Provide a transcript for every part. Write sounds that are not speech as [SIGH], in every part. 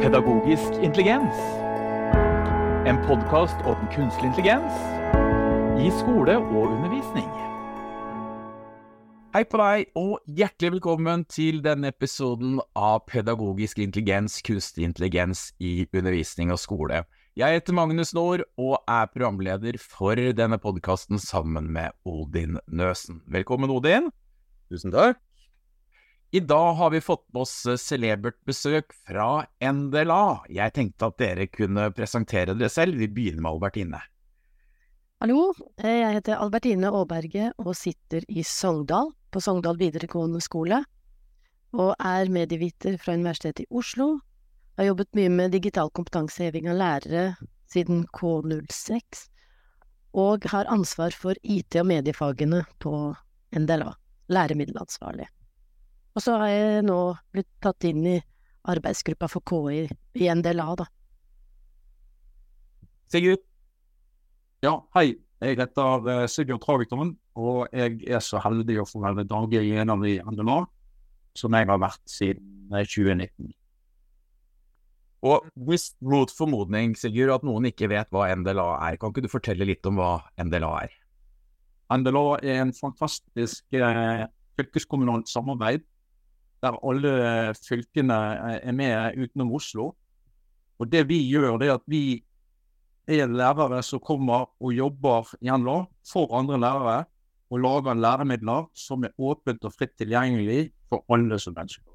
Pedagogisk intelligens. En podkast om kunstig intelligens i skole og undervisning. Hei på deg, og hjertelig velkommen til denne episoden av Pedagogisk intelligens, kunstig intelligens i undervisning og skole. Jeg heter Magnus Nord og er programleder for denne podkasten sammen med Odin Nøsen. Velkommen, Odin. Tusen takk. I dag har vi fått med oss celebert besøk fra NDLA. Jeg tenkte at dere kunne presentere dere selv. Vi begynner med Albertine. Hallo, eh, jeg heter Albertine Aaberge og sitter i Sogndal, på Sogndal videregående skole, og er medieviter fra Universitetet i Oslo. Jeg har jobbet mye med digital kompetanseheving av lærere siden K06, og har ansvar for IT- og mediefagene på NDLA, læremiddelansvarlig. Og så har jeg nå blitt tatt inn i arbeidsgruppa for KI i NDLA, da. Sigurd. Ja, hei. Jeg heter uh, Sigurd Travikton, og jeg er så heldig å få være daglig leder i NDLA, som jeg har vært siden 2019. Og hvis mot formodning, Sigurd, at noen ikke vet hva NDLA er, kan ikke du fortelle litt om hva NDLA er? NDLA er en fantastisk eh, fylkeskommunalt samarbeid der alle fylkene er med utenom Oslo. Og det vi gjør, det er at vi er lærere som kommer og jobber gjennom for andre lærere, og lager læremidler som er åpent og fritt tilgjengelig for alle som ønsker.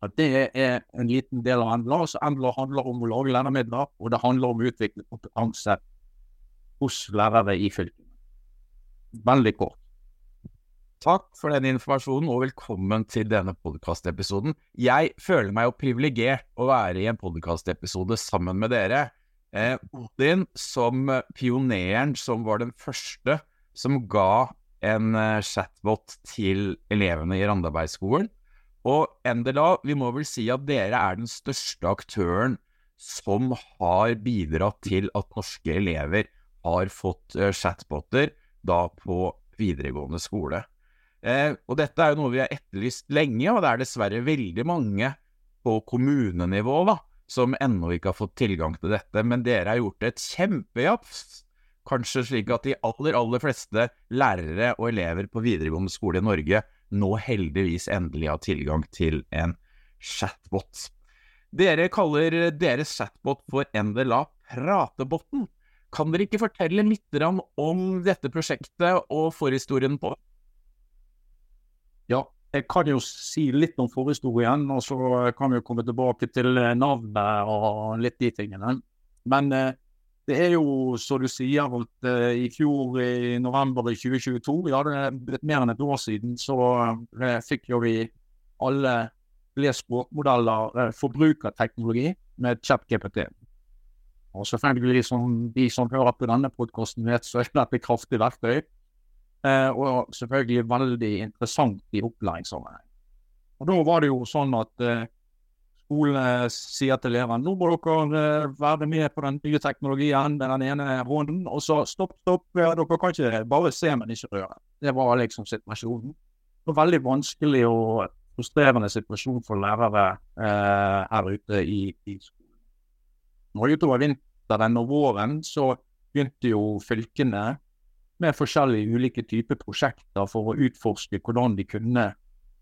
Så det er en liten del av NLA. Så NLA handler om å lage læremidler, og det handler om å utvikle kompetanse hos lærere i fylkene. Veldig kort. Takk for den informasjonen, og velkommen til denne podkastepisoden. Jeg føler meg jo privilegert å være i en podkastepisode sammen med dere. Eh, Odin som pioneren som var den første som ga en eh, chatbot til elevene i Randabergskolen. Og NDLA, vi må vel si at dere er den største aktøren som har bidratt til at norske elever har fått eh, chatboter da på videregående skole. Eh, og dette er jo noe vi har etterlyst lenge, og det er dessverre veldig mange på kommunenivå da, som ennå ikke har fått tilgang til dette. Men dere har gjort et kjempejafs, kanskje slik at de aller, aller fleste lærere og elever på videregående skole i Norge nå heldigvis endelig har tilgang til en chatbot. Dere kaller deres chatbot for NDLA Pratebotten. Kan dere ikke fortelle litt om dette prosjektet og forhistorien på det? Jeg kan jo si litt om forhistorien, og så kan vi jo komme tilbake til eh, navnet og litt de tingene. Men eh, det er jo, så du sier, at eh, i fjor, i november i 2022, ja det er mer enn et år siden, så fikk jo vi alle flere språkmodeller, forbrukerteknologi, med ChatGPT. Og selvfølgelig, som de som hører på denne podkasten vet, så er dette et kraftig verktøy. Eh, og selvfølgelig veldig interessant i opplæringssammenheng. Og Da var det jo sånn at eh, skolen sier til elevene nå må dere eh, være med på den nye teknologien med den ene hånden. Og så stopp, stopp, ja, dere kan ikke bare se, men ikke røre. Det var liksom situasjonen. Det var veldig vanskelig og frustrerende situasjon for lærere eh, her ute i, i skolen. Når utover vinteren og våren så begynte jo fylkene med forskjellige ulike typer prosjekter for å utforske hvordan de kunne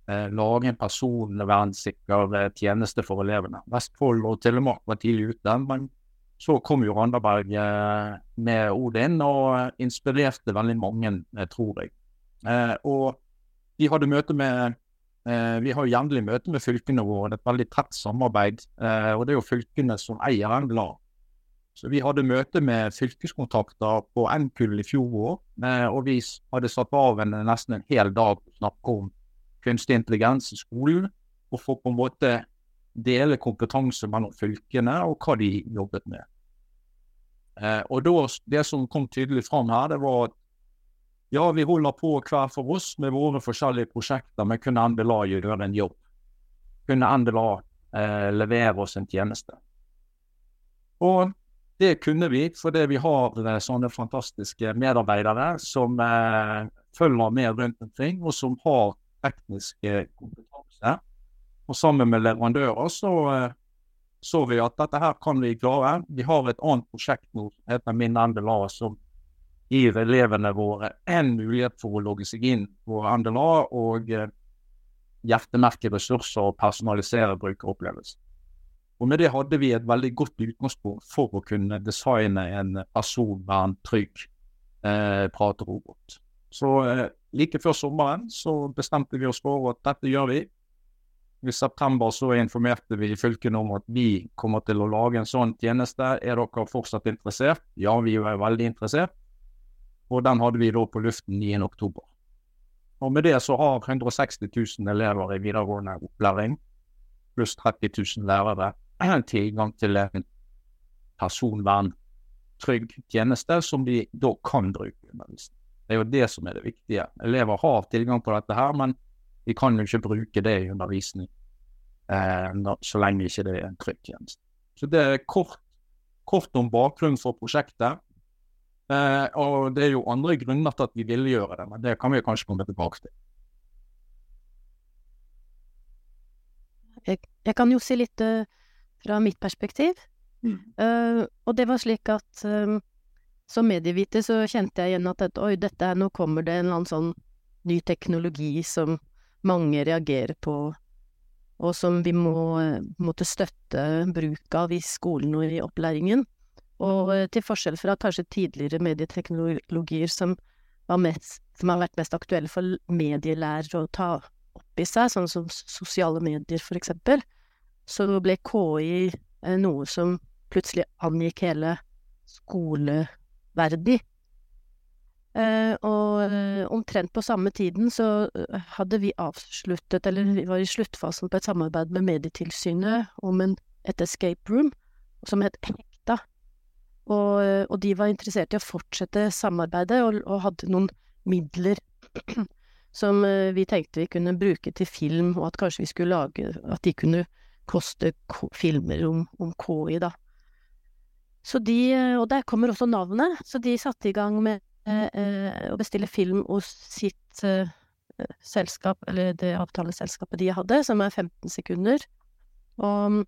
eh, lage en personvernsikker eh, tjeneste for elevene. Vestfold og Telemark var tidlig ute, men så kom jo Randaberg eh, med Odin og eh, inspirerte veldig mange, eh, tror jeg. Eh, og vi hadde møte med Vi har jevnlig møte med fylkene våre, et veldig tett samarbeid. og det er jo fylkene som eier NLA. Så vi hadde møte med fylkeskontakter på NKUL i fjor år, eh, og vi hadde satt av en, nesten en hel dag å snakke om kunstig intelligens i skolen, og for på en måte dele kompetanse mellom fylkene og hva de jobbet med. Eh, og da, Det som kom tydelig fram her, det var at ja, vi holder på hver for oss med våre forskjellige prosjekter, men kunne NDLA gjøre en jobb? Kunne NDLA eh, levere oss en tjeneste? Og det kunne vi fordi vi har eh, sånne fantastiske medarbeidere som eh, følger med rundt omkring, og som har teknisk kompetanse. Og sammen med leverandører så eh, så vi at dette her kan vi klare. Vi har et annet prosjekt nå som heter Min NDLA, som gir elevene våre en mulighet for å logge seg inn på NDLA og eh, hjertemerke ressurser og personalisere brukeropplevelsen. Og Med det hadde vi et veldig godt utgangspunkt for å kunne designe en personverntrygg eh, praterobot. Så eh, like før sommeren så bestemte vi oss for at dette gjør vi. I september så informerte vi fylkene om at vi kommer til å lage en sånn tjeneste. Er dere fortsatt interessert? Ja, vi er veldig interessert. Og den hadde vi da på luften 9. oktober. Og med det så har 160 000 elever i videregående opplæring pluss 30 000 lærere tilgang til en personverntrygg tjeneste som de da kan bruke undervisning. Det er jo det som er det viktige. Elever har tilgang på dette her, men vi kan jo ikke bruke det i undervisning eh, så lenge ikke det er en trygg tjeneste. Så det er kort, kort om bakgrunnen for prosjektet. Eh, og det er jo andre grunner til at vi ville gjøre det, men det kan vi kanskje komme tilbake til. Jeg, jeg kan jo si litt uh, fra mitt perspektiv. Mm. Uh, og det var slik at um, som medieviter så kjente jeg igjen at oi, dette her, nå kommer det en eller annen sånn ny teknologi som mange reagerer på, og som vi må måtte støtte bruk av i skolen og i opplæringen. Og til forskjell fra kanskje tidligere medieteknologier som, mest, som har vært mest aktuelle for medielærere å ta opp i seg, sånn som sosiale medier for eksempel, så ble KI eh, noe som plutselig angikk hele skoleverden. Eh, og eh, omtrent på samme tiden så hadde vi avsluttet, eller vi var i sluttfasen på et samarbeid med Medietilsynet om en, et escape room som het Hekta. Og, og, de var interessert i å fortsette samarbeidet, og, og hadde noen midler [CLEARS THROAT] som vi tenkte vi kunne bruke til film, og at kanskje vi skulle lage At de kunne koste filmer om, om KI, da. Så de eh, Og der kommer også navnet, så de satte i gang med eh, eh, å bestille film hos sitt eh, selskap, eller det avtaleselskapet de hadde, som er 15 sekunder. Og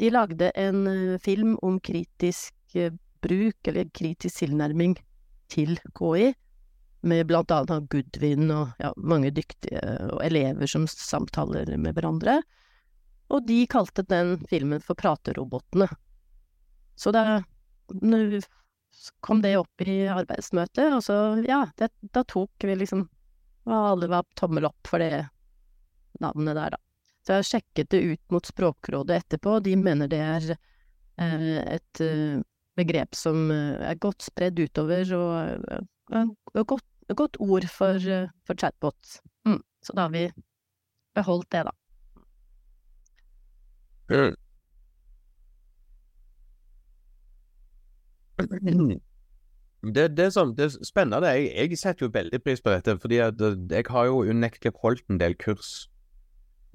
de lagde en film om kritisk bruk, eller kritisk tilnærming til KI med blant annet Goodwin og ja, mange dyktige og elever som samtaler med hverandre. Og de kalte den filmen for Praterobotene. Så da kom det opp i arbeidsmøtet, og så, ja, det, da tok vi liksom Og alle var tommel opp for det navnet der, da. Så jeg sjekket det ut mot Språkrådet etterpå, og de mener det er eh, et eh, begrep som eh, er godt spredd utover og, og, og godt et godt ord for, eh, for chatbot. Mm. Så da har vi beholdt det, da. Det, det, som, det er spennende. Jeg, jeg, setter jo veldig pris på dette, fordi jeg har jo unektelig holdt en del kurs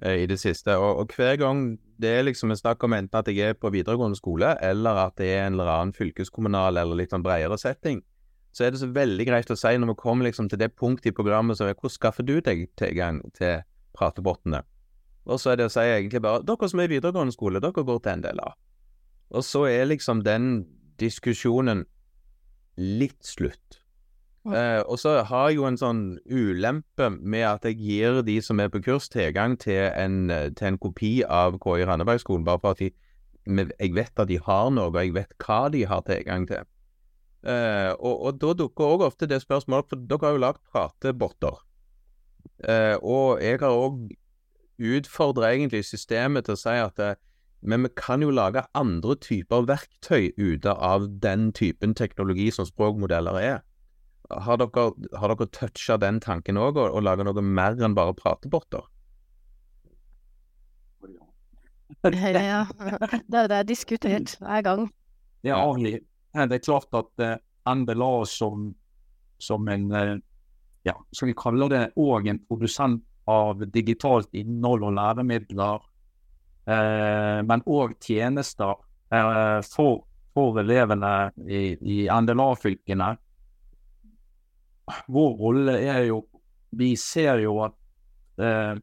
eh, i det siste. Og, og, hver gang det er liksom en snakk om enten at jeg er på videregående skole, eller at det er en eller annen fylkeskommunal eller litt sånn bredere setting, så er det så veldig greit å si når vi kommer liksom til det punktet i programmet som er hvordan skaffer du deg tilgang til pratebottene? Og så er det å si egentlig bare dere som er i videregående skole, dere går til av. Og så er liksom den diskusjonen litt slutt. Eh, og så har jeg jo en sånn ulempe med at jeg gir de som er på kurs, tilgang til en, til en kopi av KI Randebergskolen, bare for at de, jeg vet at de har noe, og jeg vet hva de har tilgang til. Eh, og, og, da dukker òg ofte det spørsmålet for dere har jo lagd pratebotter. Eh, og jeg har òg utfordra egentlig systemet til å si at det, men vi kan jo lage andre typer verktøy ute av den typen teknologi som språkmodeller er. Har dere, har dere toucha den tanken òg, og, og laga noe mer enn bare pratebotter? Ja, ja. Det, det er diskutert hver gang. Ja, det er klart at NBLA som, som en eh, ja, skal vi kalle det òg en produsent av digitalt innhold og læremidler, eh, men òg tjenester eh, for, for, elevene i, i NDLA-fylkene. Vår rolle er jo Vi ser jo at eh,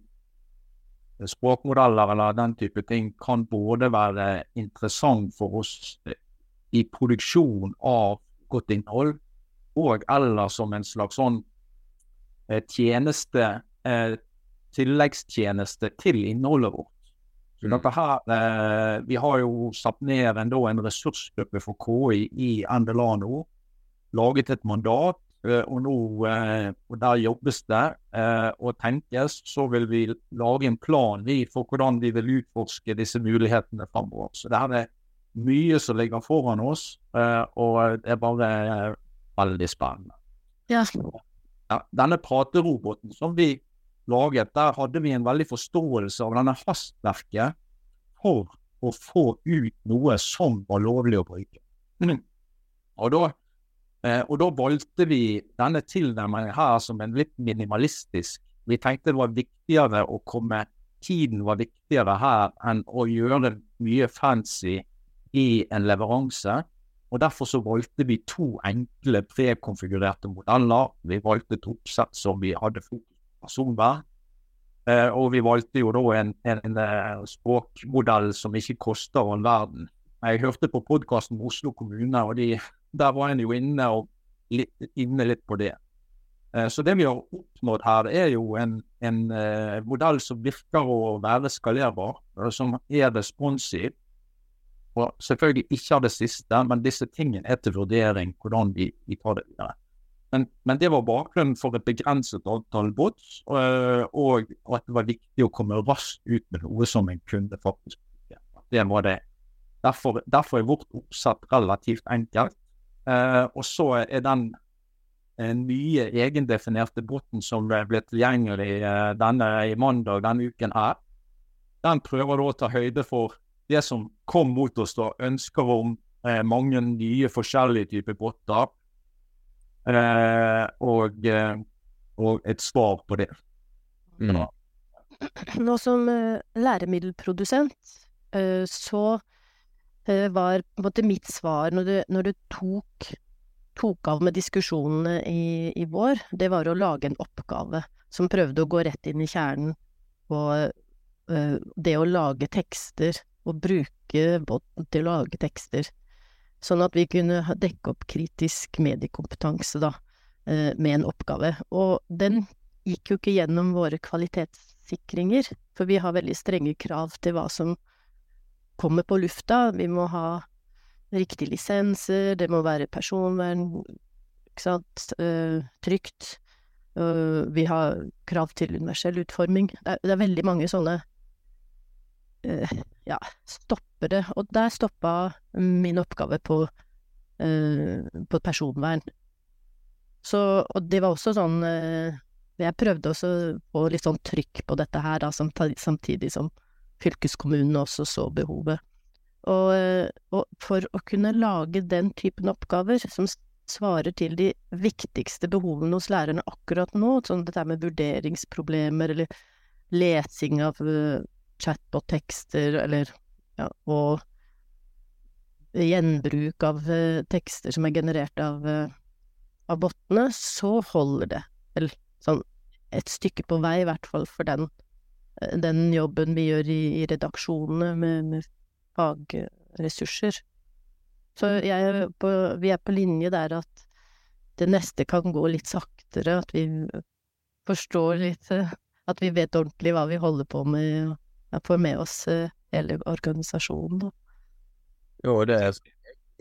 språkmodeller eller den type ting kan både være interessant for oss i produksjon av godt innhold, og eller som en slags sånn eh, tjeneste, eh, tilleggstjeneste til innholdet vårt. Så dere her, eh, Vi har jo satt ned en, en ressursgruppe for KI i NDLA nå. Laget et mandat Eh, og nå eh, og der jobbes det eh, og tenkes. Så vil vi lage en plan vi, for hvordan vi vil utforske disse mulighetene framover. Så det her er mye som ligger foran oss, og det er bare veldig spennende. Ja. Ja, denne prateroboten som vi laget, der hadde vi en veldig forståelse av denne hastverket for å få ut noe som var lovlig å bruke. Mm. Og da Eh, og da valgte vi denne tilnærmingen her som en litt minimalistisk. Vi tenkte det var viktigere å komme Tiden var viktigere her enn å gjøre mye fancy i en leveranse. Og Derfor så valgte vi to enkle prekonfigurerte modeller. Vi valgte et oppsett som vi hadde fokus på personvern. Eh, og vi valgte jo da en, en, en, eh, språkmodell som ikke koster all verden. Jeg hørte på podkasten med Oslo kommune, og de der var en jo inne, og litt, inne litt på det. Eh, så det vi har oppnådd her, er jo en, en modell som virker å være skalerbar, som er responsiv. Og selvfølgelig ikke av det siste, men disse tingene er til vurdering hvordan vi, vi tar det videre. Men, men, det var bakgrunnen for et begrenset antall bots, og, og, at det var viktig å komme raskt ut med noe som en kunde faktisk bruke. Det var det. Derfor, derfor er vårt oppsett relativt enkelt. Uh, og så er den uh, nye egendefinerte boten som ble tilgjengelig uh, denne i mandag denne uken her, den prøver da å ta høyde for det som kom mot oss, da, ønsker om mange nye forskjellige typer boter, og, og, et svar på det. Mm. [CLEARS THROAT] Nå som læremiddelprodusent, så Eh, var på en måte mitt svar når du, når du tok, tok, av med diskusjonene i, i, vår, det var å lage en oppgave som prøvde å gå rett inn i kjernen på uh, det å lage tekster, og bruke båten til å lage tekster, sånn at vi kunne dekke opp kritisk mediekompetanse, da, uh, med en oppgave. Og den gikk jo ikke gjennom våre kvalitetssikringer, for vi har veldig strenge krav til hva som kommer på lufta. Vi må ha riktige lisenser, det må være personvern, ikke sant, uh, trygt. Uh, vi har krav til universell utforming. Det er, det er veldig mange sånne uh, ja, det. Og der stoppa min oppgave på, på personvern. Så, og det var også sånn Jeg prøvde også å få litt sånn trykk på dette her, da, samtidig som fylkeskommunen også så behovet. Og, eh, og, for å kunne lage den typen oppgaver som svarer til de viktigste behovene hos lærerne akkurat nå, sånn dette med vurderingsproblemer eller lesing av uh, chatbot-tekster eller ja, og gjenbruk av uh, tekster som er generert av, uh, av bottene, så holder det vel sånn et stykke på vei, i hvert fall for den den jobben vi gjør i, i redaksjonene med, med fagressurser. Så jeg på, vi er på linje der at det neste kan gå litt saktere, at vi forstår litt At vi vet ordentlig hva vi holder på med, og får med oss hele organisasjonen. Jo, det er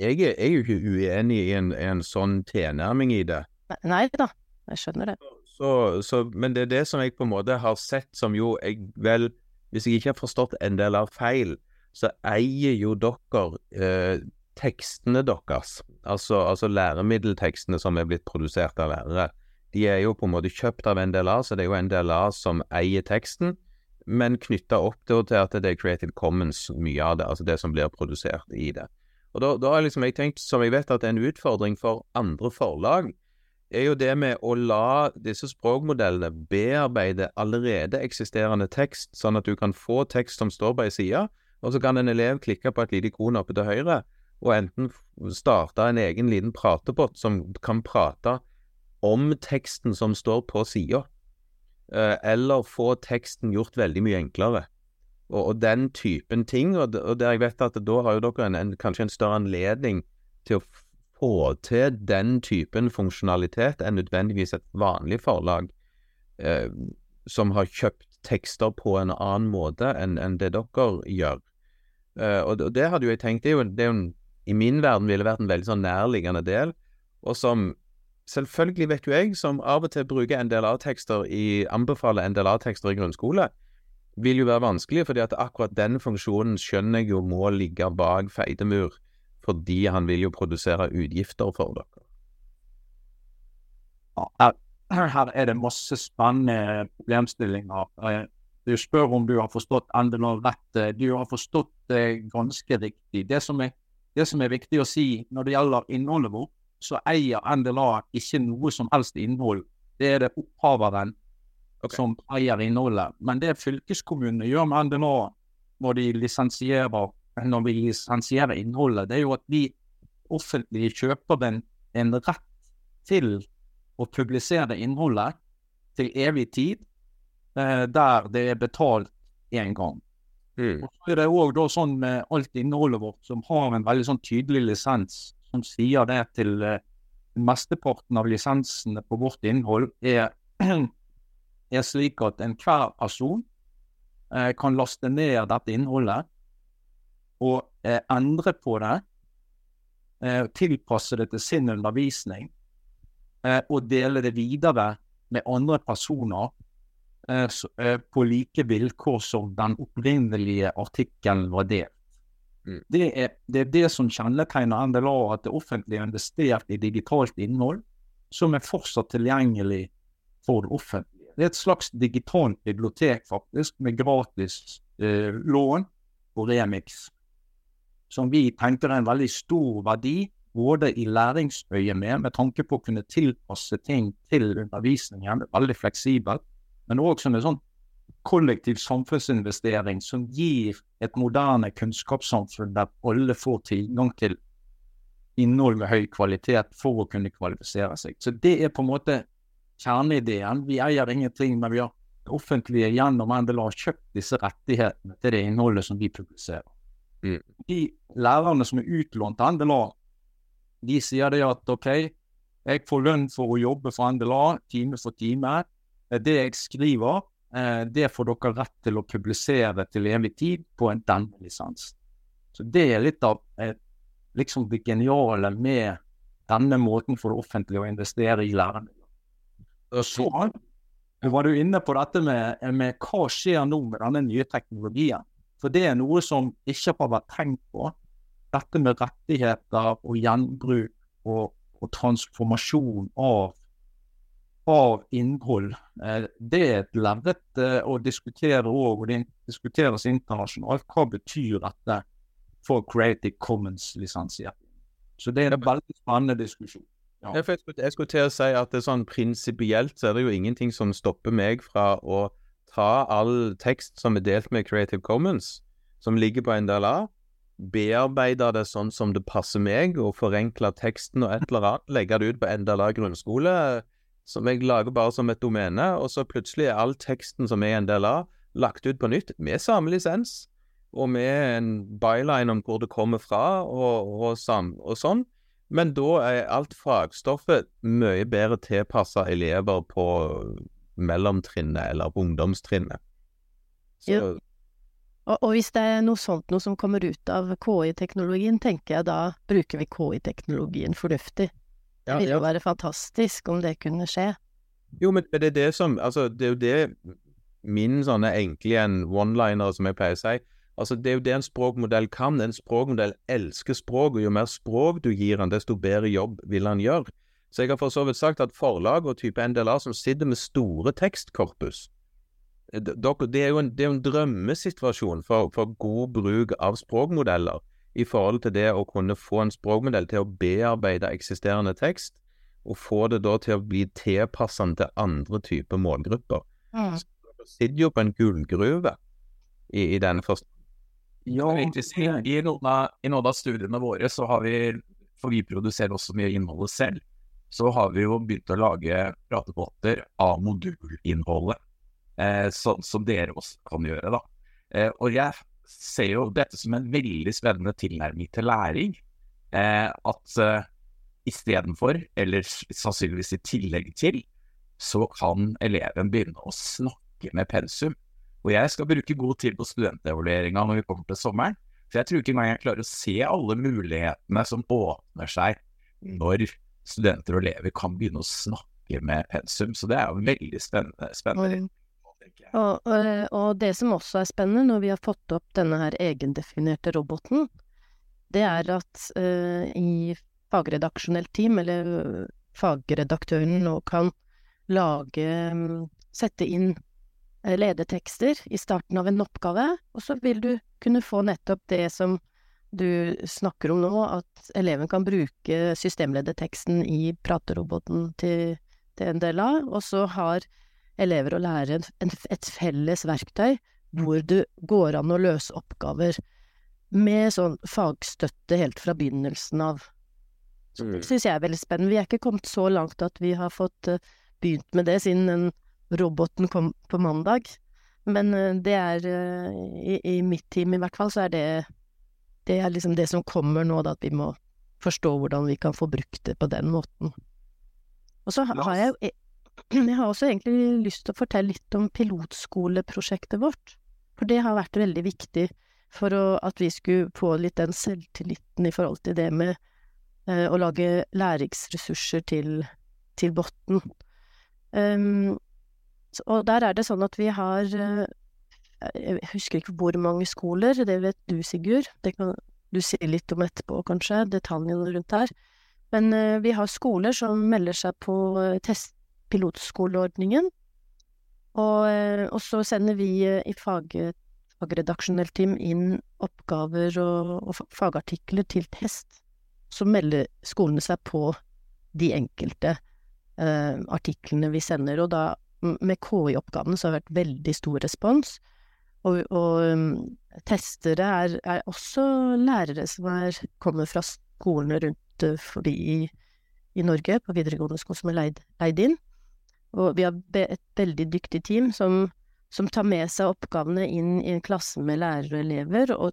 jeg, jeg er jo ikke uenig i en, en sånn tilnærming i det. Nei da, jeg skjønner det. Så, så, men det er det som jeg på en måte har sett som jo jeg vel Hvis jeg ikke har forstått en del av feil, så eier jo dere eh, tekstene deres. Altså, altså, læremiddeltekstene som er blitt produsert av lærere. De er jo på en måte kjøpt av NDLA, så det er jo NDLA som eier teksten. Men knytta opp til at det er Creative Commons, mye av det. Altså det som blir produsert i det. Og da, da har liksom jeg tenkt, som jeg vet at en utfordring for andre forlag, er jo det med å la disse språkmodellene bearbeide allerede eksisterende tekst, sånn at du kan få tekst som står på ei side, og så kan en elev klikke på et lite ikon oppe til høyre, og enten starte en egen liten pratebot som kan prate om teksten som står på sida, eller få teksten gjort veldig mye enklere. og, og den typen ting. Og, og der jeg vet at da har jo dere en, en, kanskje en større anledning til å få til den typen funksjonalitet enn nødvendigvis et vanlig forlag eh, som har kjøpt tekster på en annen måte enn, en det dere gjør. Eh, og, og, det hadde jo jeg tenkt, det er jo, det er jo i min verden ville vært en veldig sånn nærliggende del, og som selvfølgelig vet jo jeg, som av og til bruker NDLA-tekster i anbefaler NDLA-tekster i grunnskole, vil jo være vanskelig, fordi at akkurat den funksjonen skjønner jeg jo må ligge bak Feidemur, fordi han vil jo produsere utgifter for dere. Ja, her, er det masse spennende problemstillinger. Eh, du spør om du har forstått NDLA rett. Du har forstått det ganske riktig. Det som, er, det som er viktig å si når det gjelder innholdet vårt, så eier NDLA ikke noe som helst innhold. Det er det opphaveren okay. som eier innholdet. Men det fylkeskommunene gjør med NDLA når de lisensierer når vi lisensierer innholdet, det er jo at vi offentlige kjøper en, en rett til å publisere innholdet til evig tid, eh, der det er betalt én gang. Mm. Og så er det òg sånn med alt innholdet vårt som har en veldig sånn tydelig lisens, som sier det til eh, mesteparten av lisensene på vårt innhold er [CLEARS THROAT] er slik at enhver person eh, kan laste ned dette innholdet og eh, endre på det, eh, tilpasse det til sin undervisning eh, og dele det videre med andre personer eh, på like vilkår som den opprinnelige artikkelen var delt. Mm. Det, er, det, er, det som kjennetegner NDLA, at det offentlige har investert i digitalt innhold som er fortsatt tilgjengelig for det offentlige. Det er et slags digitalt bibliotek, faktisk, med gratis eh, lån og remix. Som vi tenker er en veldig stor verdi, både i læringsøye med, med tanke på å kunne tilpasse ting til undervisningen, veldig fleksibelt, men òg som en sånn kollektiv samfunnsinvestering som gir et moderne kunnskapssamfunn der alle får tilgang til innhold med høy kvalitet for å kunne kvalifisere seg. Så det er på en måte kjerneideen. Vi eier ingenting, men vi har det offentlige gjennom NDLA kjøpt disse rettighetene til det innholdet som vi publiserer. Mm. De lærerne som er utlånt til NBLA, de sier det at OK, jeg får lønn for å jobbe for NBLA time for time. Det jeg skriver, det får dere rett til å publisere til evig tid på en denne lisens. Så det er litt av eh, liksom det geniale med denne måten for det offentlige å investere i lærerne. Og så var du inne på dette med, med hva skjer nå med denne nye teknologien. For det er noe som ikke har vært tenkt på. Dette med rettigheter og gjenbruk og, og transformasjon av, av innhold. Eh, det er et lerret eh, å diskutere òg, og det diskuteres internasjonalt. Hva betyr dette for Creative Commons-lisensier? Så det er en veldig spennende diskusjon. Ja. Jeg, skulle, jeg, skulle, til å si at det er sånn prinsipielt så er det jo ingenting som stopper meg fra å ta all tekst som er delt med Creative Commons, som ligger på NDLA, bearbeide det sånn som det passer meg, og forenkle teksten og et eller annet, legge det ut på NDLA grunnskole, som jeg lager bare som et domene, og så plutselig er all teksten som er en del av, lagt ut på nytt, med samme lisens, og med en byline om hvor det kommer fra, og, og, sam, og sånn. Men da er alt fagstoffet mye bedre tilpassa elever på mellomtrinnet eller på ungdomstrinnet. Så, og, og, hvis det er noe sånt noe som kommer ut av KI-teknologien, tenker jeg da bruker vi KI-teknologien fornuftig. Ja, det ville jo være fantastisk om det kunne skje. Jo, men det er det som Altså, det er jo det min sånne enkle one-liner, som jeg pleier å si Altså, Det er jo det en språkmodell kan. En språkmodell elsker språk, og jo mer språk du gir han, desto bedre jobb vil han gjøre. Så jeg har for så vidt sagt at forlag og type NDLA som sitter med store tekstkorpus Det er jo en, det er en drømmesituasjon for, for god bruk av språkmodeller i forhold til det å kunne få en språkmodell til å bearbeide eksisterende tekst, og få det da til å bli tilpassende til andre typer målgrupper. Mm. Så du sitter jo på en gullgruve i, i denne forstand. Ja, i, noen av, I noen av studiene våre så har vi, for vi produserer også mye innholdet selv, så har vi jo begynt å lage pratebåter av modulinnholdet. Eh, sånn som dere også kan gjøre, da. Eh, og jeg ser jo dette som en veldig spennende tilnærming til læring. Eh, at eh, istedenfor, eller sannsynligvis i tillegg til, så kan eleven begynne å snakke med pensum. Og jeg skal bruke god tid på studentevalueringa når vi kommer til sommeren. For jeg tror ikke engang jeg klarer å se alle mulighetene som åpner seg når studenter og elever kan begynne å snakke med pensum. Så det er jo veldig spennende. spennende. Og, og, og, det som også er spennende når vi har fått opp denne her egendefinerte roboten, det er at uh, i fagredaksjonelt team, eller uh, fagredaktøren nå kan lage um, Sette inn uh, ledetekster i starten av en oppgave, og så vil du kunne få nettopp det som du snakker om nå, at eleven kan bruke systemlederteksten i prateroboten til, til en del av, og så har elever lærere en, et felles verktøy hvor det går an å løse oppgaver med sånn fagstøtte helt fra begynnelsen av. Så det mm. syns jeg er veldig spennende. Vi er ikke kommet så langt at vi har fått uh, begynt med det siden den roboten kom på mandag. Men uh, det er uh, i, i, mitt team i hvert fall, så er det det er liksom det som kommer nå, da, at vi må forstå hvordan vi kan få brukt det på den måten. Og så har jeg jo [CLEARS THROAT] jeg har også egentlig lyst til å fortelle litt om pilotskoleprosjektet vårt. For det har vært veldig viktig for å, at vi skulle få litt den selvtilliten i forhold til det med eh, å lage læringsressurser til, til Botn. Um, og der er det sånn at vi har eh, Jeg husker ikke hvor mange skoler, det vet du, Sigurd. Det kan du si litt om etterpå, kanskje, detaljene rundt her. Men eh, vi har skoler som melder seg på eh, test pilotskoleordningen. Og, eh, og, så sender vi eh, i fag, fagredaksjonelt team inn oppgaver og, og, fagartikler til test. Så melder skolene seg på de enkelte eh, artiklene vi sender. Og da, med KI-oppgavene, så har det vært veldig stor respons. Og, og um, testere er, er, også lærere som er, kommer fra skolene rundt forbi i, i Norge, på videregående skole, som er leid, leid inn. Og vi har et veldig dyktig team som, som tar med seg oppgavene inn i en klasse med lærere og elever, og,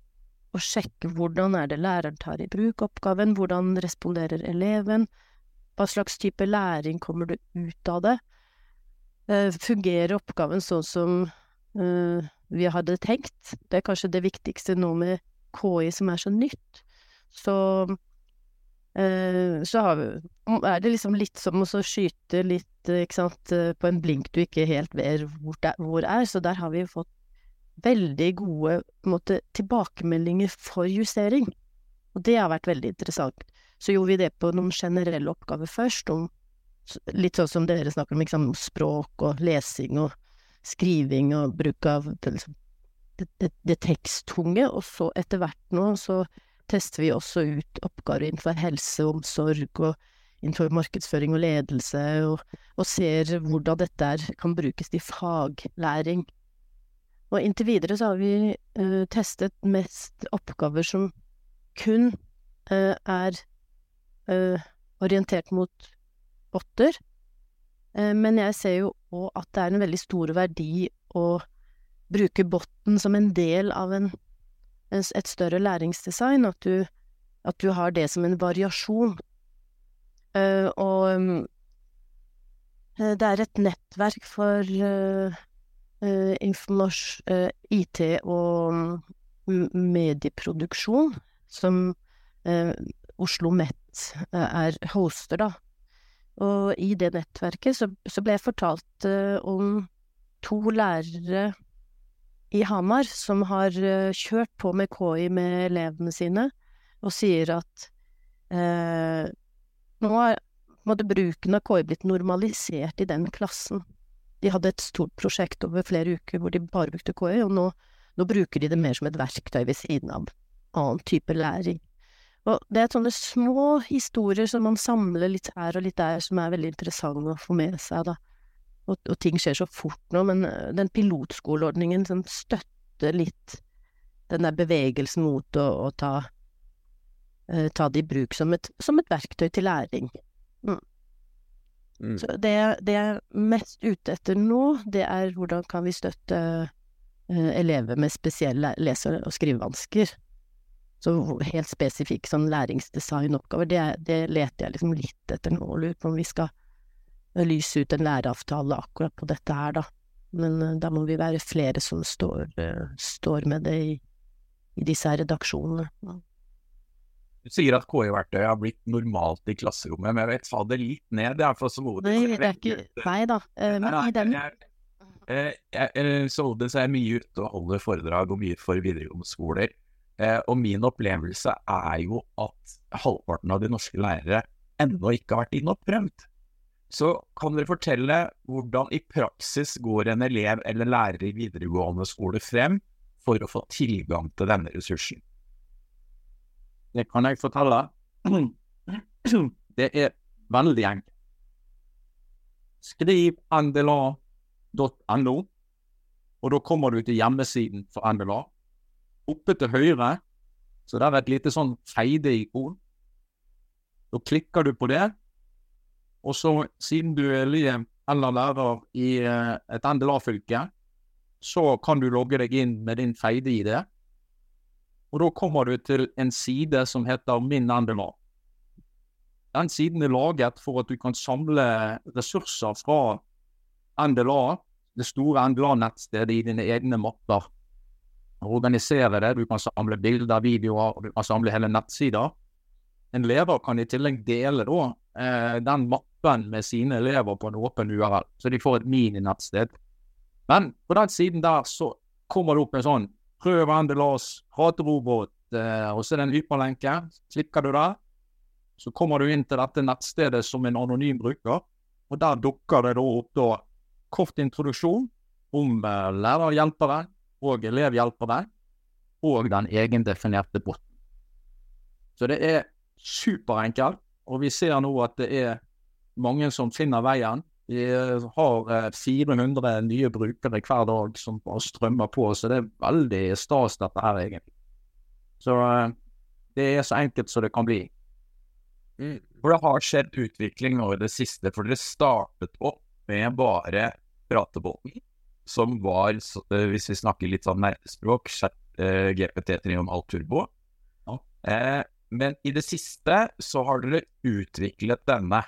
og sjekker hvordan er det læreren tar i bruk oppgaven, hvordan responderer eleven, hva slags type læring kommer det ut av det, uh, fungerer oppgaven sånn som uh, vi hadde tenkt? Det er kanskje det viktigste nå med KI som er så nytt. Så Eh, så er det liksom litt som å skyte litt, ikke sant, eh, på en blink du ikke helt vet hvor, det, hvor er. Så der har vi fått veldig gode måte, tilbakemeldinger for justering. Og det har vært veldig interessant. Så gjorde vi det på noen generelle oppgaver først, om litt sånn som dere snakker om, liksom, språk og lesing og skriving og bruk av liksom, det, det, det teksttunge, og så etter hvert nå så tester vi også ut oppgaver innenfor helse omsorg og innenfor markedsføring og ledelse, og, og ser hvordan dette er, kan brukes til faglæring. Og inntil videre så har vi uh, testet mest oppgaver som kun uh, er uh, orientert mot botter, men jeg ser jo òg at det er en veldig stor verdi å bruke botten som en del av en et større læringsdesign, at du, at du har det som en variasjon. Uh, og um, det er et nettverk for uh, uh, IT og um, medieproduksjon som Oslo Met er hoster, da. Og i det nettverket så, så ble jeg fortalt om to lærere i Hamar som har uh, kjørt på med KI med elevene sine, og sier at uh, nå har måtte bruken av KI blitt normalisert i den klassen. De hadde et stort prosjekt over flere uker hvor de bare brukte KI, og nå, nå bruker de det mer som et verktøy ved siden av annen type læring. Og det er sånne små historier som man samler litt her og litt der, som er veldig interessante å få med seg, da og, og, ting skjer så fort nå, men eh, den pilotskoleordningen som støtter litt den der bevegelsen mot å, å ta, uh, ta det i bruk som et, som et verktøy til læring. Mm. Mm. Så det, det, jeg er mest ute etter nå, det er hvordan kan vi støtte eh, elever med spesielle lese- og skrivevansker. Så helt spesifikk sånn læringsdesignoppgaver, det, det leter jeg liksom litt etter nå, og lurer på om vi skal lyse ut en læreavtale akkurat på dette her, da. Men eh, da må vi være flere som står, eh, står med det i, i disse her redaksjonene. Du sier at KI-verktøy har blitt normalt i klasserommet, men jeg vet ta det litt ned. Det er for så Odin. Nei, det er ikke Nei da. eh, Men i den så Odin, så er jeg mye ute og holder foredrag og mye for videregående skoler. Eh, og min opplevelse er jo at halvparten av de norske lærere ennå ikke har vært inne og prøvd. Så kan dere fortelle hvordan i praksis går en elev eller lærer i videregående skole frem for å få tilgang til denne ressursen? Det kan jeg fortelle. Det er veldig enkelt. Skriv ndla.no, og da kommer du til hjemmesiden for NDLA. Oppe til høyre så der er et lite sånn feide-ikon. Da klikker du på det, og så, siden du er elev eller lærer i eh, et NDLA-fylke, så kan du logge deg inn med din feide-ID. Og da kommer du til en side som heter Min NDLA. Den siden er laget for at du kan samle ressurser fra NDLA, det store NDLA-nettstedet, i dine egne mapper. Organisere det. Du kan samle bilder, videoer, og du kan samle hele nettsider. En leder kan i tillegg dele da, eh, den mappen med sine elever på en åpen URL, så de får et mininettsted. Men på den siden der så kommer det opp en sånn prøv NDLAs praterobot, eh, og så er det en hyperlenke. Klikker du der, så kommer du inn til dette nettstedet som en anonym bruker, og der dukker det da opp da kort introduksjon om eh, lærerhjelpere og elevhjelpere, og den egendefinerte botten. Så det er superenkelt, og vi ser nå at det er mange som finner veien. Vi har eh, 400 nye brukere hver dag som bare strømmer på, så det er veldig stas dette her, egentlig. Så eh, det er så enkelt som det kan bli. For det har skjedd utvikling nå i det siste, for dere startet opp med bare pratebåten, som var, eh, hvis vi snakker litt sånn nerdespråk, chat, eh, GPT 3,5 Turbo. Ja. Eh, men i det siste så har dere utviklet denne.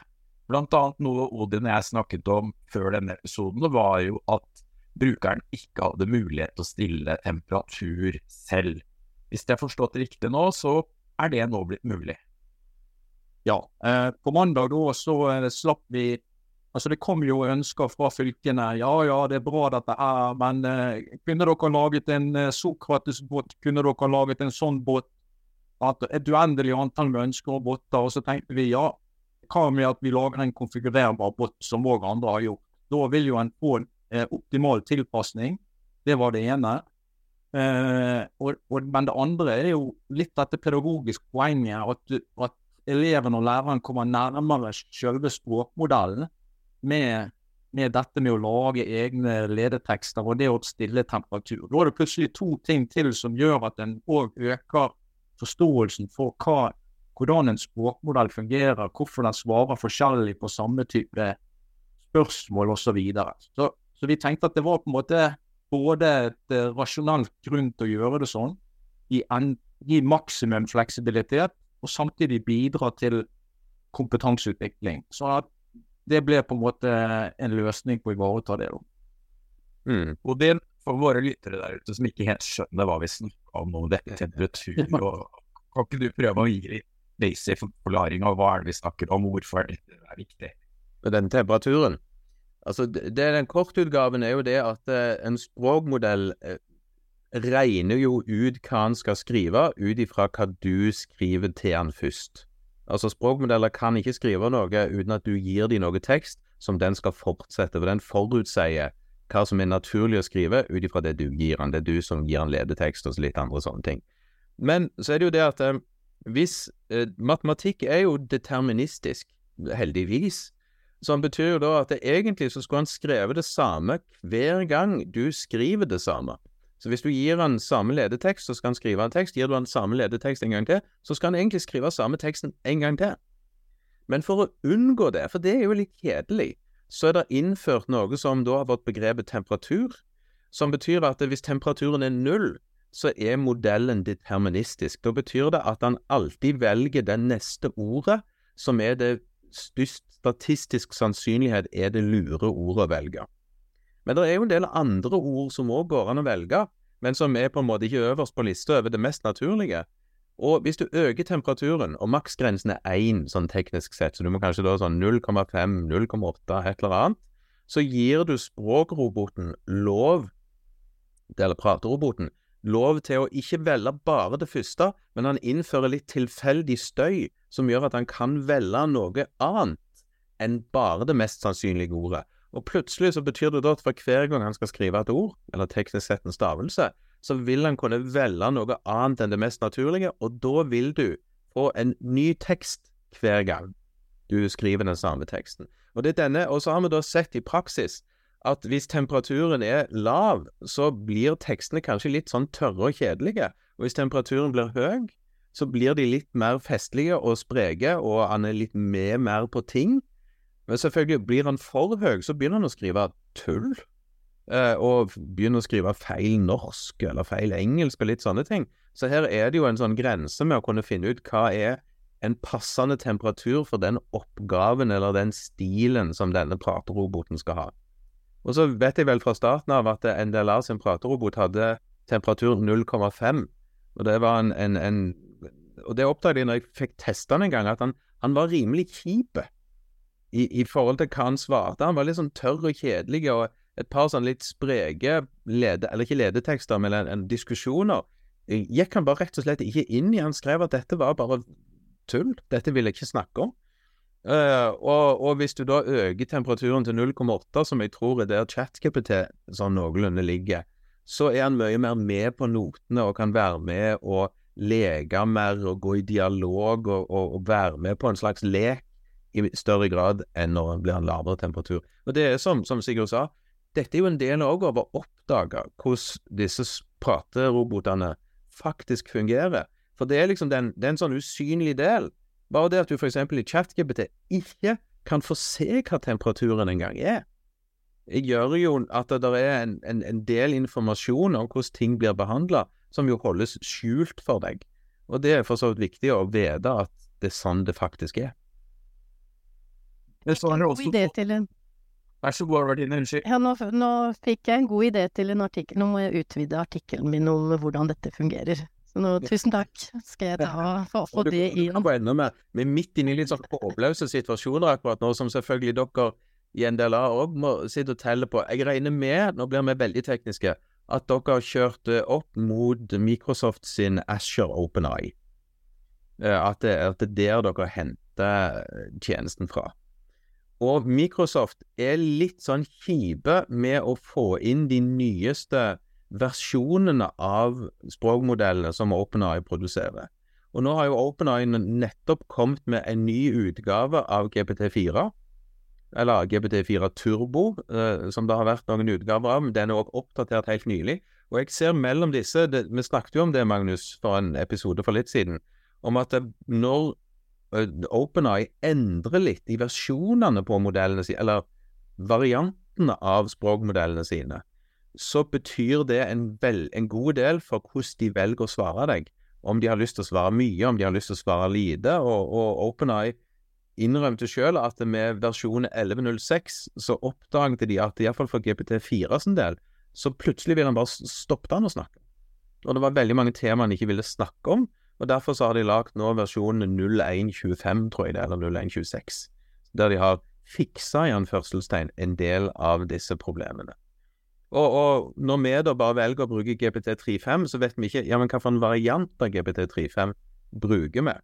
Blant annet noe Odin og jeg snakket om før denne episoden, var jo at brukeren ikke hadde mulighet til å stille temperatur selv. Hvis jeg har forstått det riktig nå, så er det nå blitt mulig. Ja. Eh, på mandag da så eh, slapp vi Altså det kom jo ønsker fra fylkene. Ja ja, det er bra dette her, men eh, kunne dere laget en eh, Sokrates-båt? Kunne dere laget en sånn båt? At et uendelig antall med ønsker og botter. Og så tenkte vi ja, hva med at vi lager en konfigurerbar bot, som òg andre har gjort? Da vil jo en få eh, optimal tilpasning. Det var det ene. Eh, og, og, men det andre er jo litt dette pedagogiske poenget. At, at eleven og læreren kommer nærmere selve språkmodellen med, med dette med å lage egne ledetekster og det å stille temperatur. Da er det plutselig to ting til som gjør at en òg øker forståelsen for hva, hvordan en språkmodell fungerer, hvorfor den svarer forskjellig på samme type spørsmål osv. Så, videre. så Så vi tenkte at det var på en måte både et eh, rasjonelt grunn til å gjøre det sånn, gi, en, gi maksimum fleksibilitet, og samtidig bidra til kompetanseutvikling. Så at det ble på en måte en løsning på å ivareta det. Mm. Odin, for våre lyttere der ute som ikke helt skjønner hva vi snakker om noe dette temperatur, og, kan ikke du prøve å gi litt basic forklaring av hva er det vi snakker om, hvorfor dette er viktig? med den temperaturen. Altså, det, det, den kortutgaven er jo det at eh, en språkmodell eh, regner jo ut hva han skal skrive, ut ifra hva du skriver til han først. Altså, språkmodeller kan ikke skrive noe uten at du gir dem noe tekst som den skal fortsette, for den forutsier hva som er naturlig å skrive ut ifra det du gir han. Det er du som gir han ledetekst og så litt andre sånne ting. Men så er det jo det at eh, hvis eh, Matematikk er jo deterministisk, heldigvis. Så betyr jo da at det egentlig så skulle han skrevet det samme hver gang du skriver det samme. Så hvis du gir han samme ledetekst, så skal han skrive en tekst. Gir du han samme ledetekst en gang til, så skal han egentlig skrive samme teksten en gang til. Men for å unngå det, for det er jo litt kjedelig, så er det innført noe som da har fått begrepet temperatur. som betyr at hvis temperaturen er null, så er modellen deterministisk. Da betyr det at han alltid velger det neste ordet som er det størst statistisk sannsynlighet er det lure ordet å velge. Men det er jo en del andre ord som òg går an å velge, men som er på en måte ikke øverst på lista over det mest naturlige. Og hvis du øker temperaturen, og maksgrensen er 1 sånn teknisk sett, så du må kanskje da sånn 0,5, 0,8, et eller annet, så gir du språkroboten lov, eller prateroboten, lov til å ikke velge bare det første, men han innfører litt tilfeldig støy som gjør at han kan velge noe annet enn bare det mest sannsynlige ordet. Og plutselig så betyr det da at for hver gang han skal skrive et ord, eller teknisk sett en stavelse, så vil han kunne velge noe annet enn det mest naturlige, og da vil du få en ny tekst hver gang du skriver den samme teksten. Og det er denne, og så har vi da sett i praksis at hvis temperaturen er lav, så blir tekstene kanskje litt sånn tørre og kjedelige. Og hvis temperaturen blir høy, så blir de litt mer festlige og spreke, og han er litt med mer på ting. Men selvfølgelig, blir han for høy, så begynner han å skrive tull. Eh, og begynner å skrive feil norsk eller feil engelsk og litt sånne ting. Så her er det jo en sånn grense med å kunne finne ut hva er en passende temperatur for den oppgaven eller den stilen som denne prateroboten skal ha. Og så vet jeg vel fra starten av at NDLA sin praterobot hadde temperatur 0,5. Og det var en, en, en, Og det oppdaget jeg når jeg fikk testa den en gang, at han, han var rimelig kjip i, i, forhold til hva han svarte. Han var litt sånn tørr og kjedelig, og et par sånn litt spreke lede, eller ikke ledetekster, men en, en diskusjoner gikk han bare rett og slett ikke inn i. Han skrev at dette var bare tull. Dette ville jeg ikke snakke om. Uh, og, og, hvis du da øker temperaturen til 0,8, som jeg tror er der ChatKPT sånn noenlunde ligger, så er han mye mer med på notene og kan være med og leke mer og gå i dialog og, og, og være med på en slags lek i større grad enn når han blir en lavere temperatur. Og det er som, som Sigurd sa, dette er jo en del òg av å oppdage hvordan disse praterobotene faktisk fungerer. For det er liksom den, det er en sånn usynlig del bare det at du f.eks. i ChatGPT ikke kan få se hva temperaturen engang er, jeg gjør jo at det er en, en, en del informasjon om hvordan ting blir behandla, som jo holdes skjult for deg. Og det er for så vidt viktig å vite at det er sånn det faktisk er. Det så en en Vær så god, Albertine. Unnskyld. Ja, nå, nå, fikk jeg en god idé til en artikkel. Nå må jeg utvide artikkelen min om hvordan dette fungerer. Så nå, tusen takk skal jeg ta for å få det inn. Vi er midt inne i litt sånn håpløse situasjoner akkurat nå, som selvfølgelig dere i en del av òg må sitte og telle på. Jeg regner med, nå blir vi veldig tekniske, at dere har kjørt opp mot Microsoft sin Asher OpenEye. Eye at det, at det er der dere henter tjenesten fra. Og Microsoft er litt sånn kjipe med å få inn de nyeste versjonene av språkmodellene som OpenAI produserer. Og nå har jo OpenAI nettopp kommet med en ny utgave av GPT4, eller GPT4 Turbo, eh, som det har vært noen utgaver av, den er også oppdatert helt nylig. Og jeg ser mellom disse, det, vi snakket jo om det, Magnus, for en episode for litt siden, om at når OpenAI endrer litt i versjonene på modellene sine, eller variantene av språkmodellene sine, så betyr det en, vel, en, god del for hvordan de velger å svare deg. Om de har lyst til å svare mye, om de har lyst til å svare lite. Og, og OpenEye innrømte selv at med versjon 11.06 så oppdaget de at iallfall for GPT4 sin del, så plutselig ville han bare stoppe han å snakke. Og det var veldig mange temaer han ikke ville snakke om, og derfor så har de lagd nå versjonen 0125, tror jeg det, eller 0126, der de har fiksa i anførselstegn en del av disse problemene. Og, og, når vi da bare velger å bruke GPT35, så vet vi ikke ja, men hvilken variant av GPT35 bruker vi.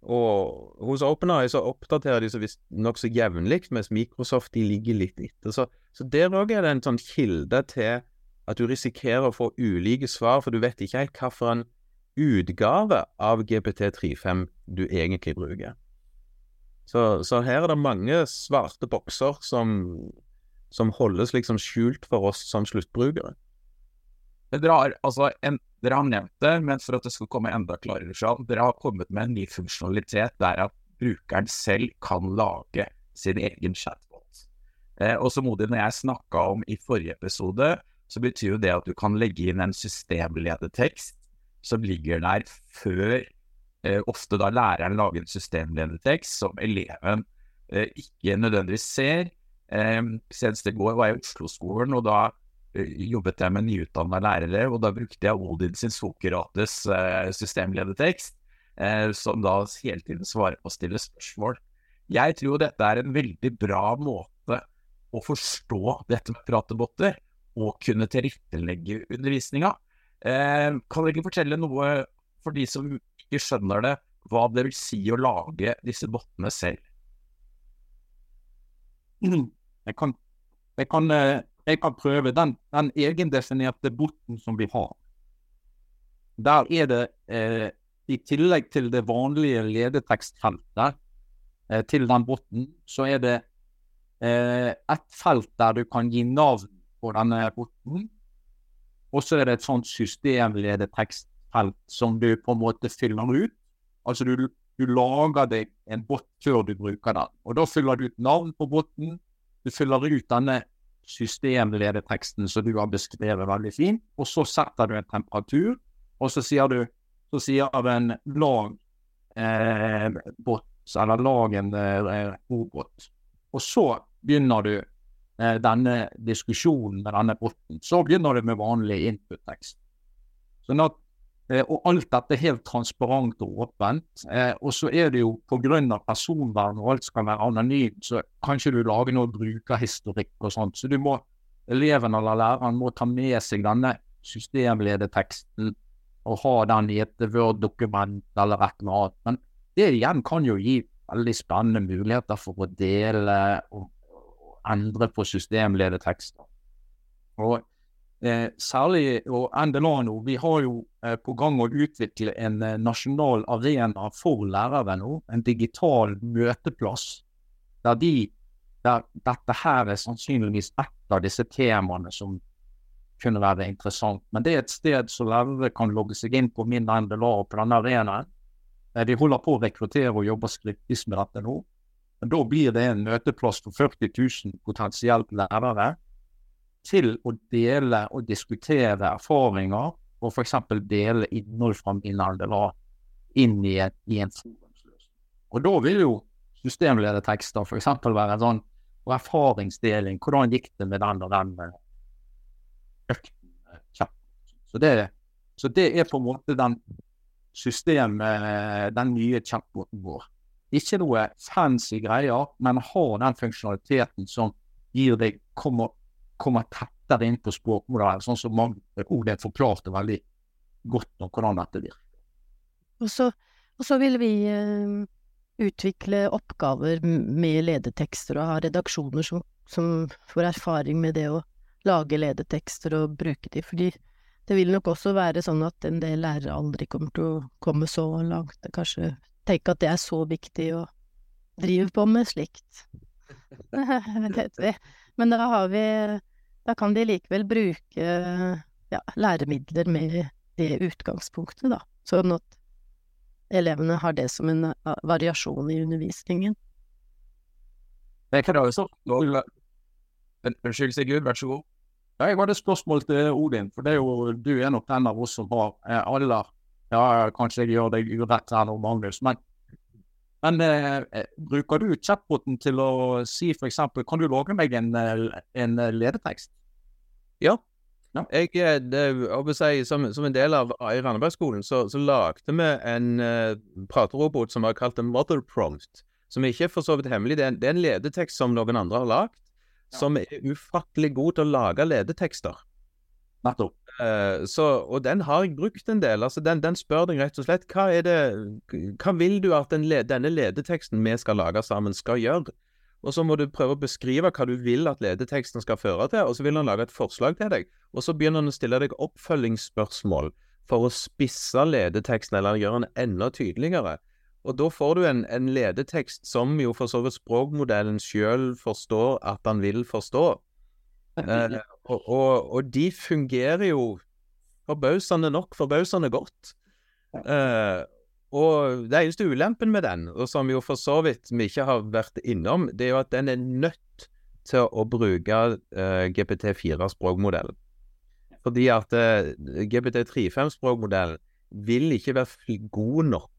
Og hos OpenAI så oppdaterer de så visst nokså jevnlig, mens Microsoft de ligger litt etter. Så, så der òg er det en sånn kilde til at du risikerer å få ulike svar, for du vet ikke helt hvilken utgave av GPT35 du egentlig bruker. Så, så her er det mange svarte bokser som som holdes liksom skjult for oss som sluttbrukere. Dere har, altså, en, dere har nevnt det, men for at det skal komme enda klarere fram, dere har kommet med en ny funksjonalitet der at brukeren selv kan lage sin egen chatbot. Eh, og som Odin når jeg snakka om i forrige episode, så betyr jo det at du kan legge inn en systemledetekst som ligger der før eh, ofte da læreren lager en systemledetekst som eleven eh, ikke nødvendigvis ser. Eh, senest i går var jeg i Oslo-skolen, og da jobbet jeg med nyutdanna lærere, og da brukte jeg Odin sin Sokrates systemledetekst, som da hele tiden svarer på å stille spørsmål. Jeg tror dette er en veldig bra måte å forstå dette med pratebotter, og kunne tilrettelegge undervisninga. Eh, kan dere ikke fortelle noe for de som ikke skjønner det, hva det vil si å lage disse bottene selv? Jeg kan, jeg kan, eh, jeg kan prøve den, den egendefinerte botten som vi har. Der er det, eh, i tillegg til det vanlige ledetekstfeltet eh, til den botten, så er det eh, et felt der du kan gi navn på denne botten. Og så er det et sånt systemledetekstfelt som du på en måte fyller ut. Altså du, du lager deg en bot før du bruker den. Og da fyller du ut navn på botten. Du fyller ut denne systemledeteksten som du har beskrevet veldig fint, og så setter du en temperatur, og så sier du så sier den lag eh, bot, eller lag en eh, robot. Og så begynner du denne diskusjonen med denne botten. Så begynner det med vanlig input-tekst. Sånn at, eh, og alt dette er helt transparent og åpent. Eh, og så er det jo pga. personvern og alt skal være anonymt, så kan ikke du lage noe brukerhistorikk og sånt. Så du må, eleven eller læreren må ta med seg denne systemledeteksten og ha den i et Word-dokument eller et eller annet. Men det igjen kan jo gi veldig spennende muligheter for å dele og endre på systemledetekster. Og eh, særlig og nå, vi har jo eh, på gang å utvikle en eh, nasjonal arena for lærere nå. En digital møteplass der de der dette her er sannsynligvis ett av disse temaene som kunne være interessant. Men det er et sted som lærere kan logge seg inn på min NDLA og på denne arenaen. De holder på å rekruttere og jobbe skriftlig med dette nå. Men da blir det en møteplass for 40 000 potensielt lærere til å dele og diskutere erfaringer og f.eks. dele innhold fra innholdet inn i, et, i en forumsløsning. Og da vil jo systemledertekster f.eks. være en sånn og erfaringsdeling. Hvordan gikk det med den og den økten? Så det, så det er på en måte den systemet, den nye chatboten vår. Ikke noe fancy greier, men ha den funksjonaliteten som gir deg kommer, kommer tettere inn på språkmodellen, sånn som Odin forklarte veldig godt om hvordan dette virker. Og så, og så vil vi eh, utvikle oppgaver med ledetekster og ha redaksjoner som, som, får erfaring med det å lage ledetekster og bruke de, fordi det vil nok også være sånn at en del lærere aldri kommer til å komme så langt, kanskje tenke at det er så viktig å drive på med slikt. [LAUGHS] Men da har vi Da kan de likevel bruke ja, læremidler med det utgangspunktet, da, sånn at elevene har det som en variasjon i undervisningen. Det kan også Unnskyld, Sigurd, vær så god. Ja, jeg hadde et spørsmål til Odin, for det er jo, du er nok den av oss som har aller alle Ja, kanskje jeg gjør deg urett her nå, Magnus, men, men eh, bruker du chatboten til å si f.eks. Kan du lage meg en, en ledetekst? Ja. ja. Jeg, det, si, som, som, en del av i Randabergskolen så, så lagde vi en uh, praterobot som var kalt en mother prompt. Som ikke er for så vidt hemmelig. Det er, en, det er en ledetekst som noen andre har lagd som er ufattelig god til å lage ledetekster. Nettopp. Uh, så, og den har jeg brukt en del. altså Den, den spør deg rett og slett hva er det, hva vil du at den, denne ledeteksten vi skal lage sammen, skal gjøre? Og så må du prøve å beskrive hva du vil at ledeteksten skal føre til, og så vil han lage et forslag til deg. Og så begynner han å stille deg oppfølgingsspørsmål for å spisse ledeteksten, eller gjøre den enda tydeligere. Og da får du en, en ledetekst som jo for så vidt språkmodellen sjøl forstår at han vil forstå. Eh, og, og, og, de fungerer jo forbausende nok forbausende godt. Eh, og det eneste ulempen med den, og som jo for så vidt vi ikke har vært innom, det er jo at den er nødt til å bruke eh, GPT4-språkmodellen. Fordi at eh, GPT35-språkmodellen vil ikke være god nok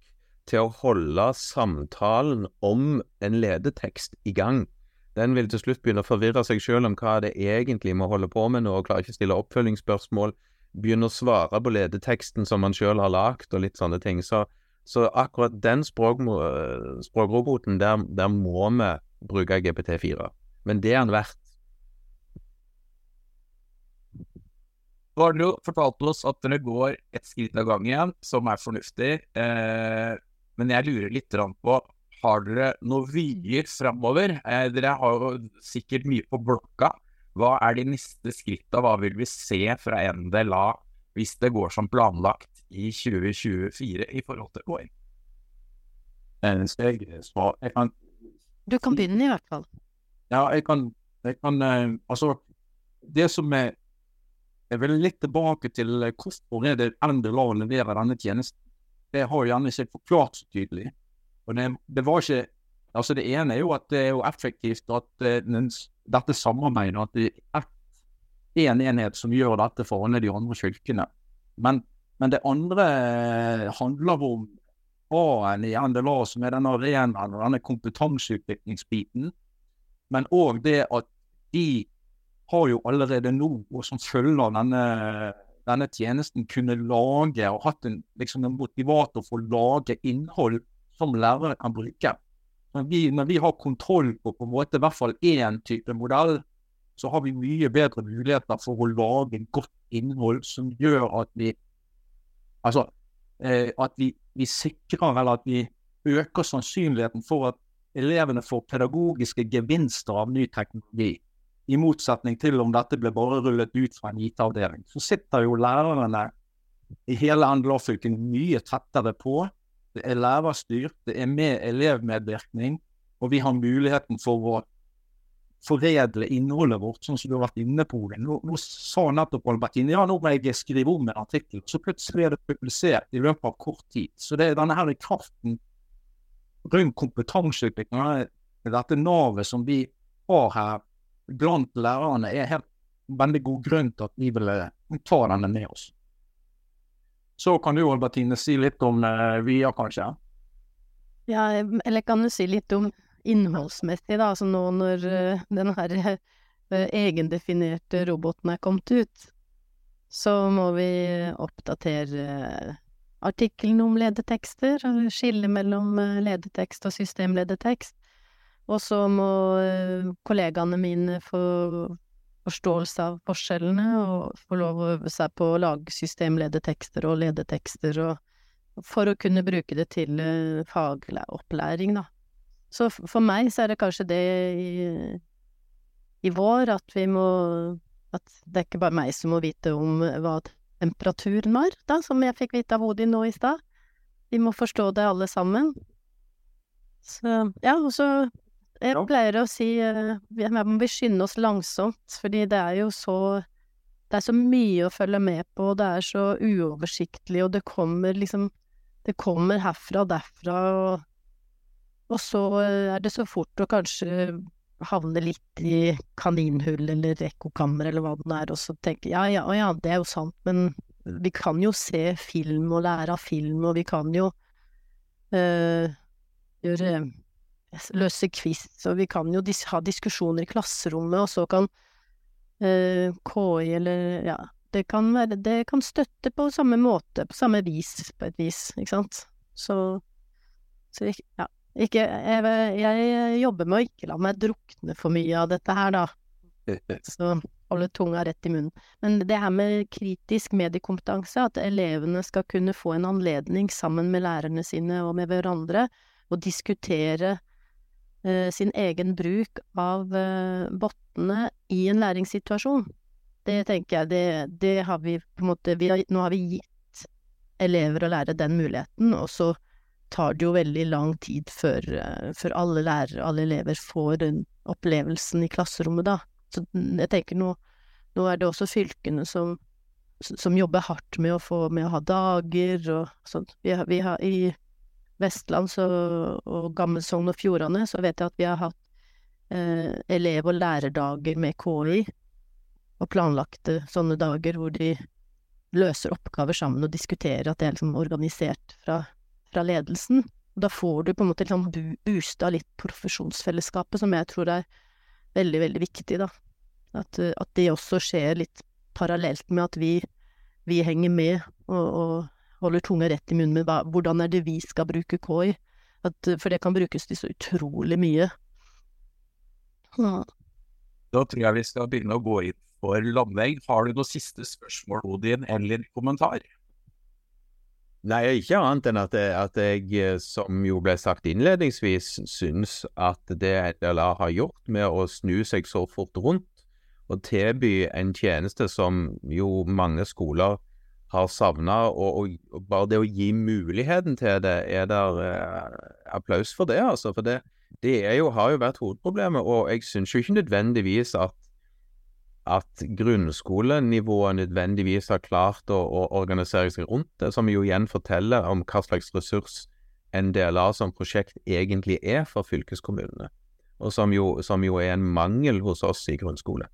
til å holde samtalen om en ledetekst i gang. Den vil til slutt begynne å forvirre seg selv om hva det egentlig må holde på med nå, og klarer ikke å stille oppfølgingsspørsmål. Begynne å svare på ledeteksten som man selv har lagd, og litt sånne ting. Så, så akkurat den språk, språkroboten, der, der må vi bruke GPT4. Men det er den verdt. Nå har dere jo fortalt oss at dere går et skritt av gangen, som er fornuftig. Eh, men jeg lurer litt på har dere noen vyer framover? Eh, dere har jo sikkert mye på blokka. Hva er de neste skrittene? Hva vil vi se fra NDLA hvis det går som planlagt i 2024 i forhold til KI? Jeg, jeg kan Du kan begynne, i hvert fall. Ja, jeg kan, jeg kan eh, Altså, det som er Jeg vil litt tilbake til eh, hvorfor er det NDLA leverer denne tjenesten. Det har gjerne ikke forklart så tydelig. Og det, det, var ikke Altså, det ene er jo at det er jo effektivt at uh, dette samarbeidet At det er én en enhet som gjør dette for alle de andre fylkene. Men, men det andre handler om A-en i NDLA, som er denne arenaen og denne kompetanseutviklingsbiten. Men òg det at de har jo allerede nå, og som følger denne, denne tjenesten, kunne lage og hatt en, liksom en motivator for å lage innhold som lærere kan bruke. Når vi, når vi har kontroll på på en måte i hvert fall én type modell, så har vi mye bedre muligheter for å lage godt innhold som gjør at vi Altså eh, at vi, vi sikrer, eller at vi øker sannsynligheten for at elevene får pedagogiske gevinster av ny teknologi. I motsetning til om dette ble bare rullet ut fra en IT-avdeling. Så sitter jo lærerne i hele NDLA-fylket mye tettere på det er lærerstyrt, det er med elevmedvirkning, og vi har muligheten for å foredle innholdet vårt, sånn som du har vært inne på. Nå, nå sa nettopp Albertine ja, nå må jeg skrive om en artikkel. Så plutselig er det publisert i løpet av kort tid. Så det er denne her kraften rundt kompetanseutvikling, dette navet som vi har her blant lærerne, er helt veldig god grunn til at vi vil ta denne med oss. Så kan du Albertine si litt om uh, VIA, kanskje? Ja, eller kan du si litt om innholdsmessig, da. Altså nå når uh, den her uh, egendefinerte roboten er kommet ut, så må vi oppdatere uh, artikkelen om ledetekster, skille mellom ledetekst og systemledetekst. Og så må kollegaene mine få forståelse av forskjellene, og få lov å øve seg på å lage systemledetekster og ledetekster, og for å kunne bruke det til uh, fagopplæring, da. Så for meg så er det kanskje det i, i vår at vi må At det er ikke bare meg som må vite om hva temperaturen var, da, som jeg fikk vite av Odin nå i stad. Vi må forstå det alle sammen. Så ja, og så jeg pleier å si uh, vi må skynde oss langsomt, fordi det er jo så Det er så mye å følge med på, og det er så uoversiktlig, og det kommer liksom Det kommer herfra og derfra, og, og så er det så fort å kanskje havne litt i kaninhull eller ekkokammer eller hva det er, og så tenke ja, ja, ja, det er jo sant, men vi kan jo se film og lære av film, og vi kan jo uh, gjøre løse quiz, og vi kan jo dis ha diskusjoner i klasserommet, og så kan eh, KI eller ja, det kan være Det kan støtte på samme måte, på samme vis, på et vis, ikke sant. Så, så ja. Ikke jeg, jeg, jobber med å ikke la meg drukne for mye av dette her, da. [LAUGHS] Så holde tunga rett i munnen. Men det her med kritisk mediekompetanse, at elevene skal kunne få en anledning sammen med lærerne sine og med hverandre, å diskutere sin egen bruk av uh, bottene i en læringssituasjon. Det tenker jeg, det, det har vi på en måte har, Nå har vi gitt elever å lære den muligheten, og så tar det jo veldig lang tid før, uh, før alle lærere og alle elever får den opplevelsen i klasserommet, da. Så jeg tenker nå, nå er det også fylkene som, som jobber hardt med å få med å ha dager og sånt. Vi har, vi har i Vestlands og, og Gammel Sogn og Fjordane, så vet jeg at vi har hatt eh, elev- og lærerdager med KI. og planlagte sånne dager hvor de løser oppgaver sammen og diskuterer at det er liksom organisert fra, fra ledelsen. Da får du på en måte liksom boosta litt profesjonsfellesskapet, som jeg tror er veldig, veldig viktig, da. At, at det også skjer litt parallelt med at vi, vi henger med og, og, holder tunga rett i munnen med hva, hvordan er det vi skal bruke KI. At, for det kan brukes til så utrolig mye. Ja. Da tror jeg vi skal begynne å gå inn for landvegg. Har du noe siste spørsmål, Odin, eller kommentar? Nei, ikke annet enn at, at, jeg, som jo ble sagt innledningsvis, syns at det NLA har gjort med å snu seg så fort rundt og tilby en tjeneste som jo mange skoler har savna, og, og, bare det å gi muligheten til det, er der eh, applaus for det, altså. For det, det jo, har jo vært hovedproblemet, og jeg syns jo ikke nødvendigvis at at grunnskolenivået nødvendigvis har klart å, å, organisere seg rundt det, som jo igjen forteller om hva slags ressurs en del av som prosjekt egentlig er for fylkeskommunene, og som jo, som jo er en mangel hos oss i grunnskole.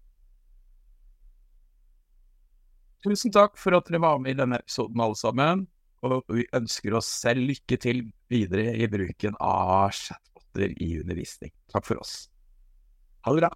Tusen takk for at dere var med i denne episoden, alle sammen. Og vi ønsker oss selv lykke til videre i bruken av chatboter i undervisning. Takk for oss. Ha det bra.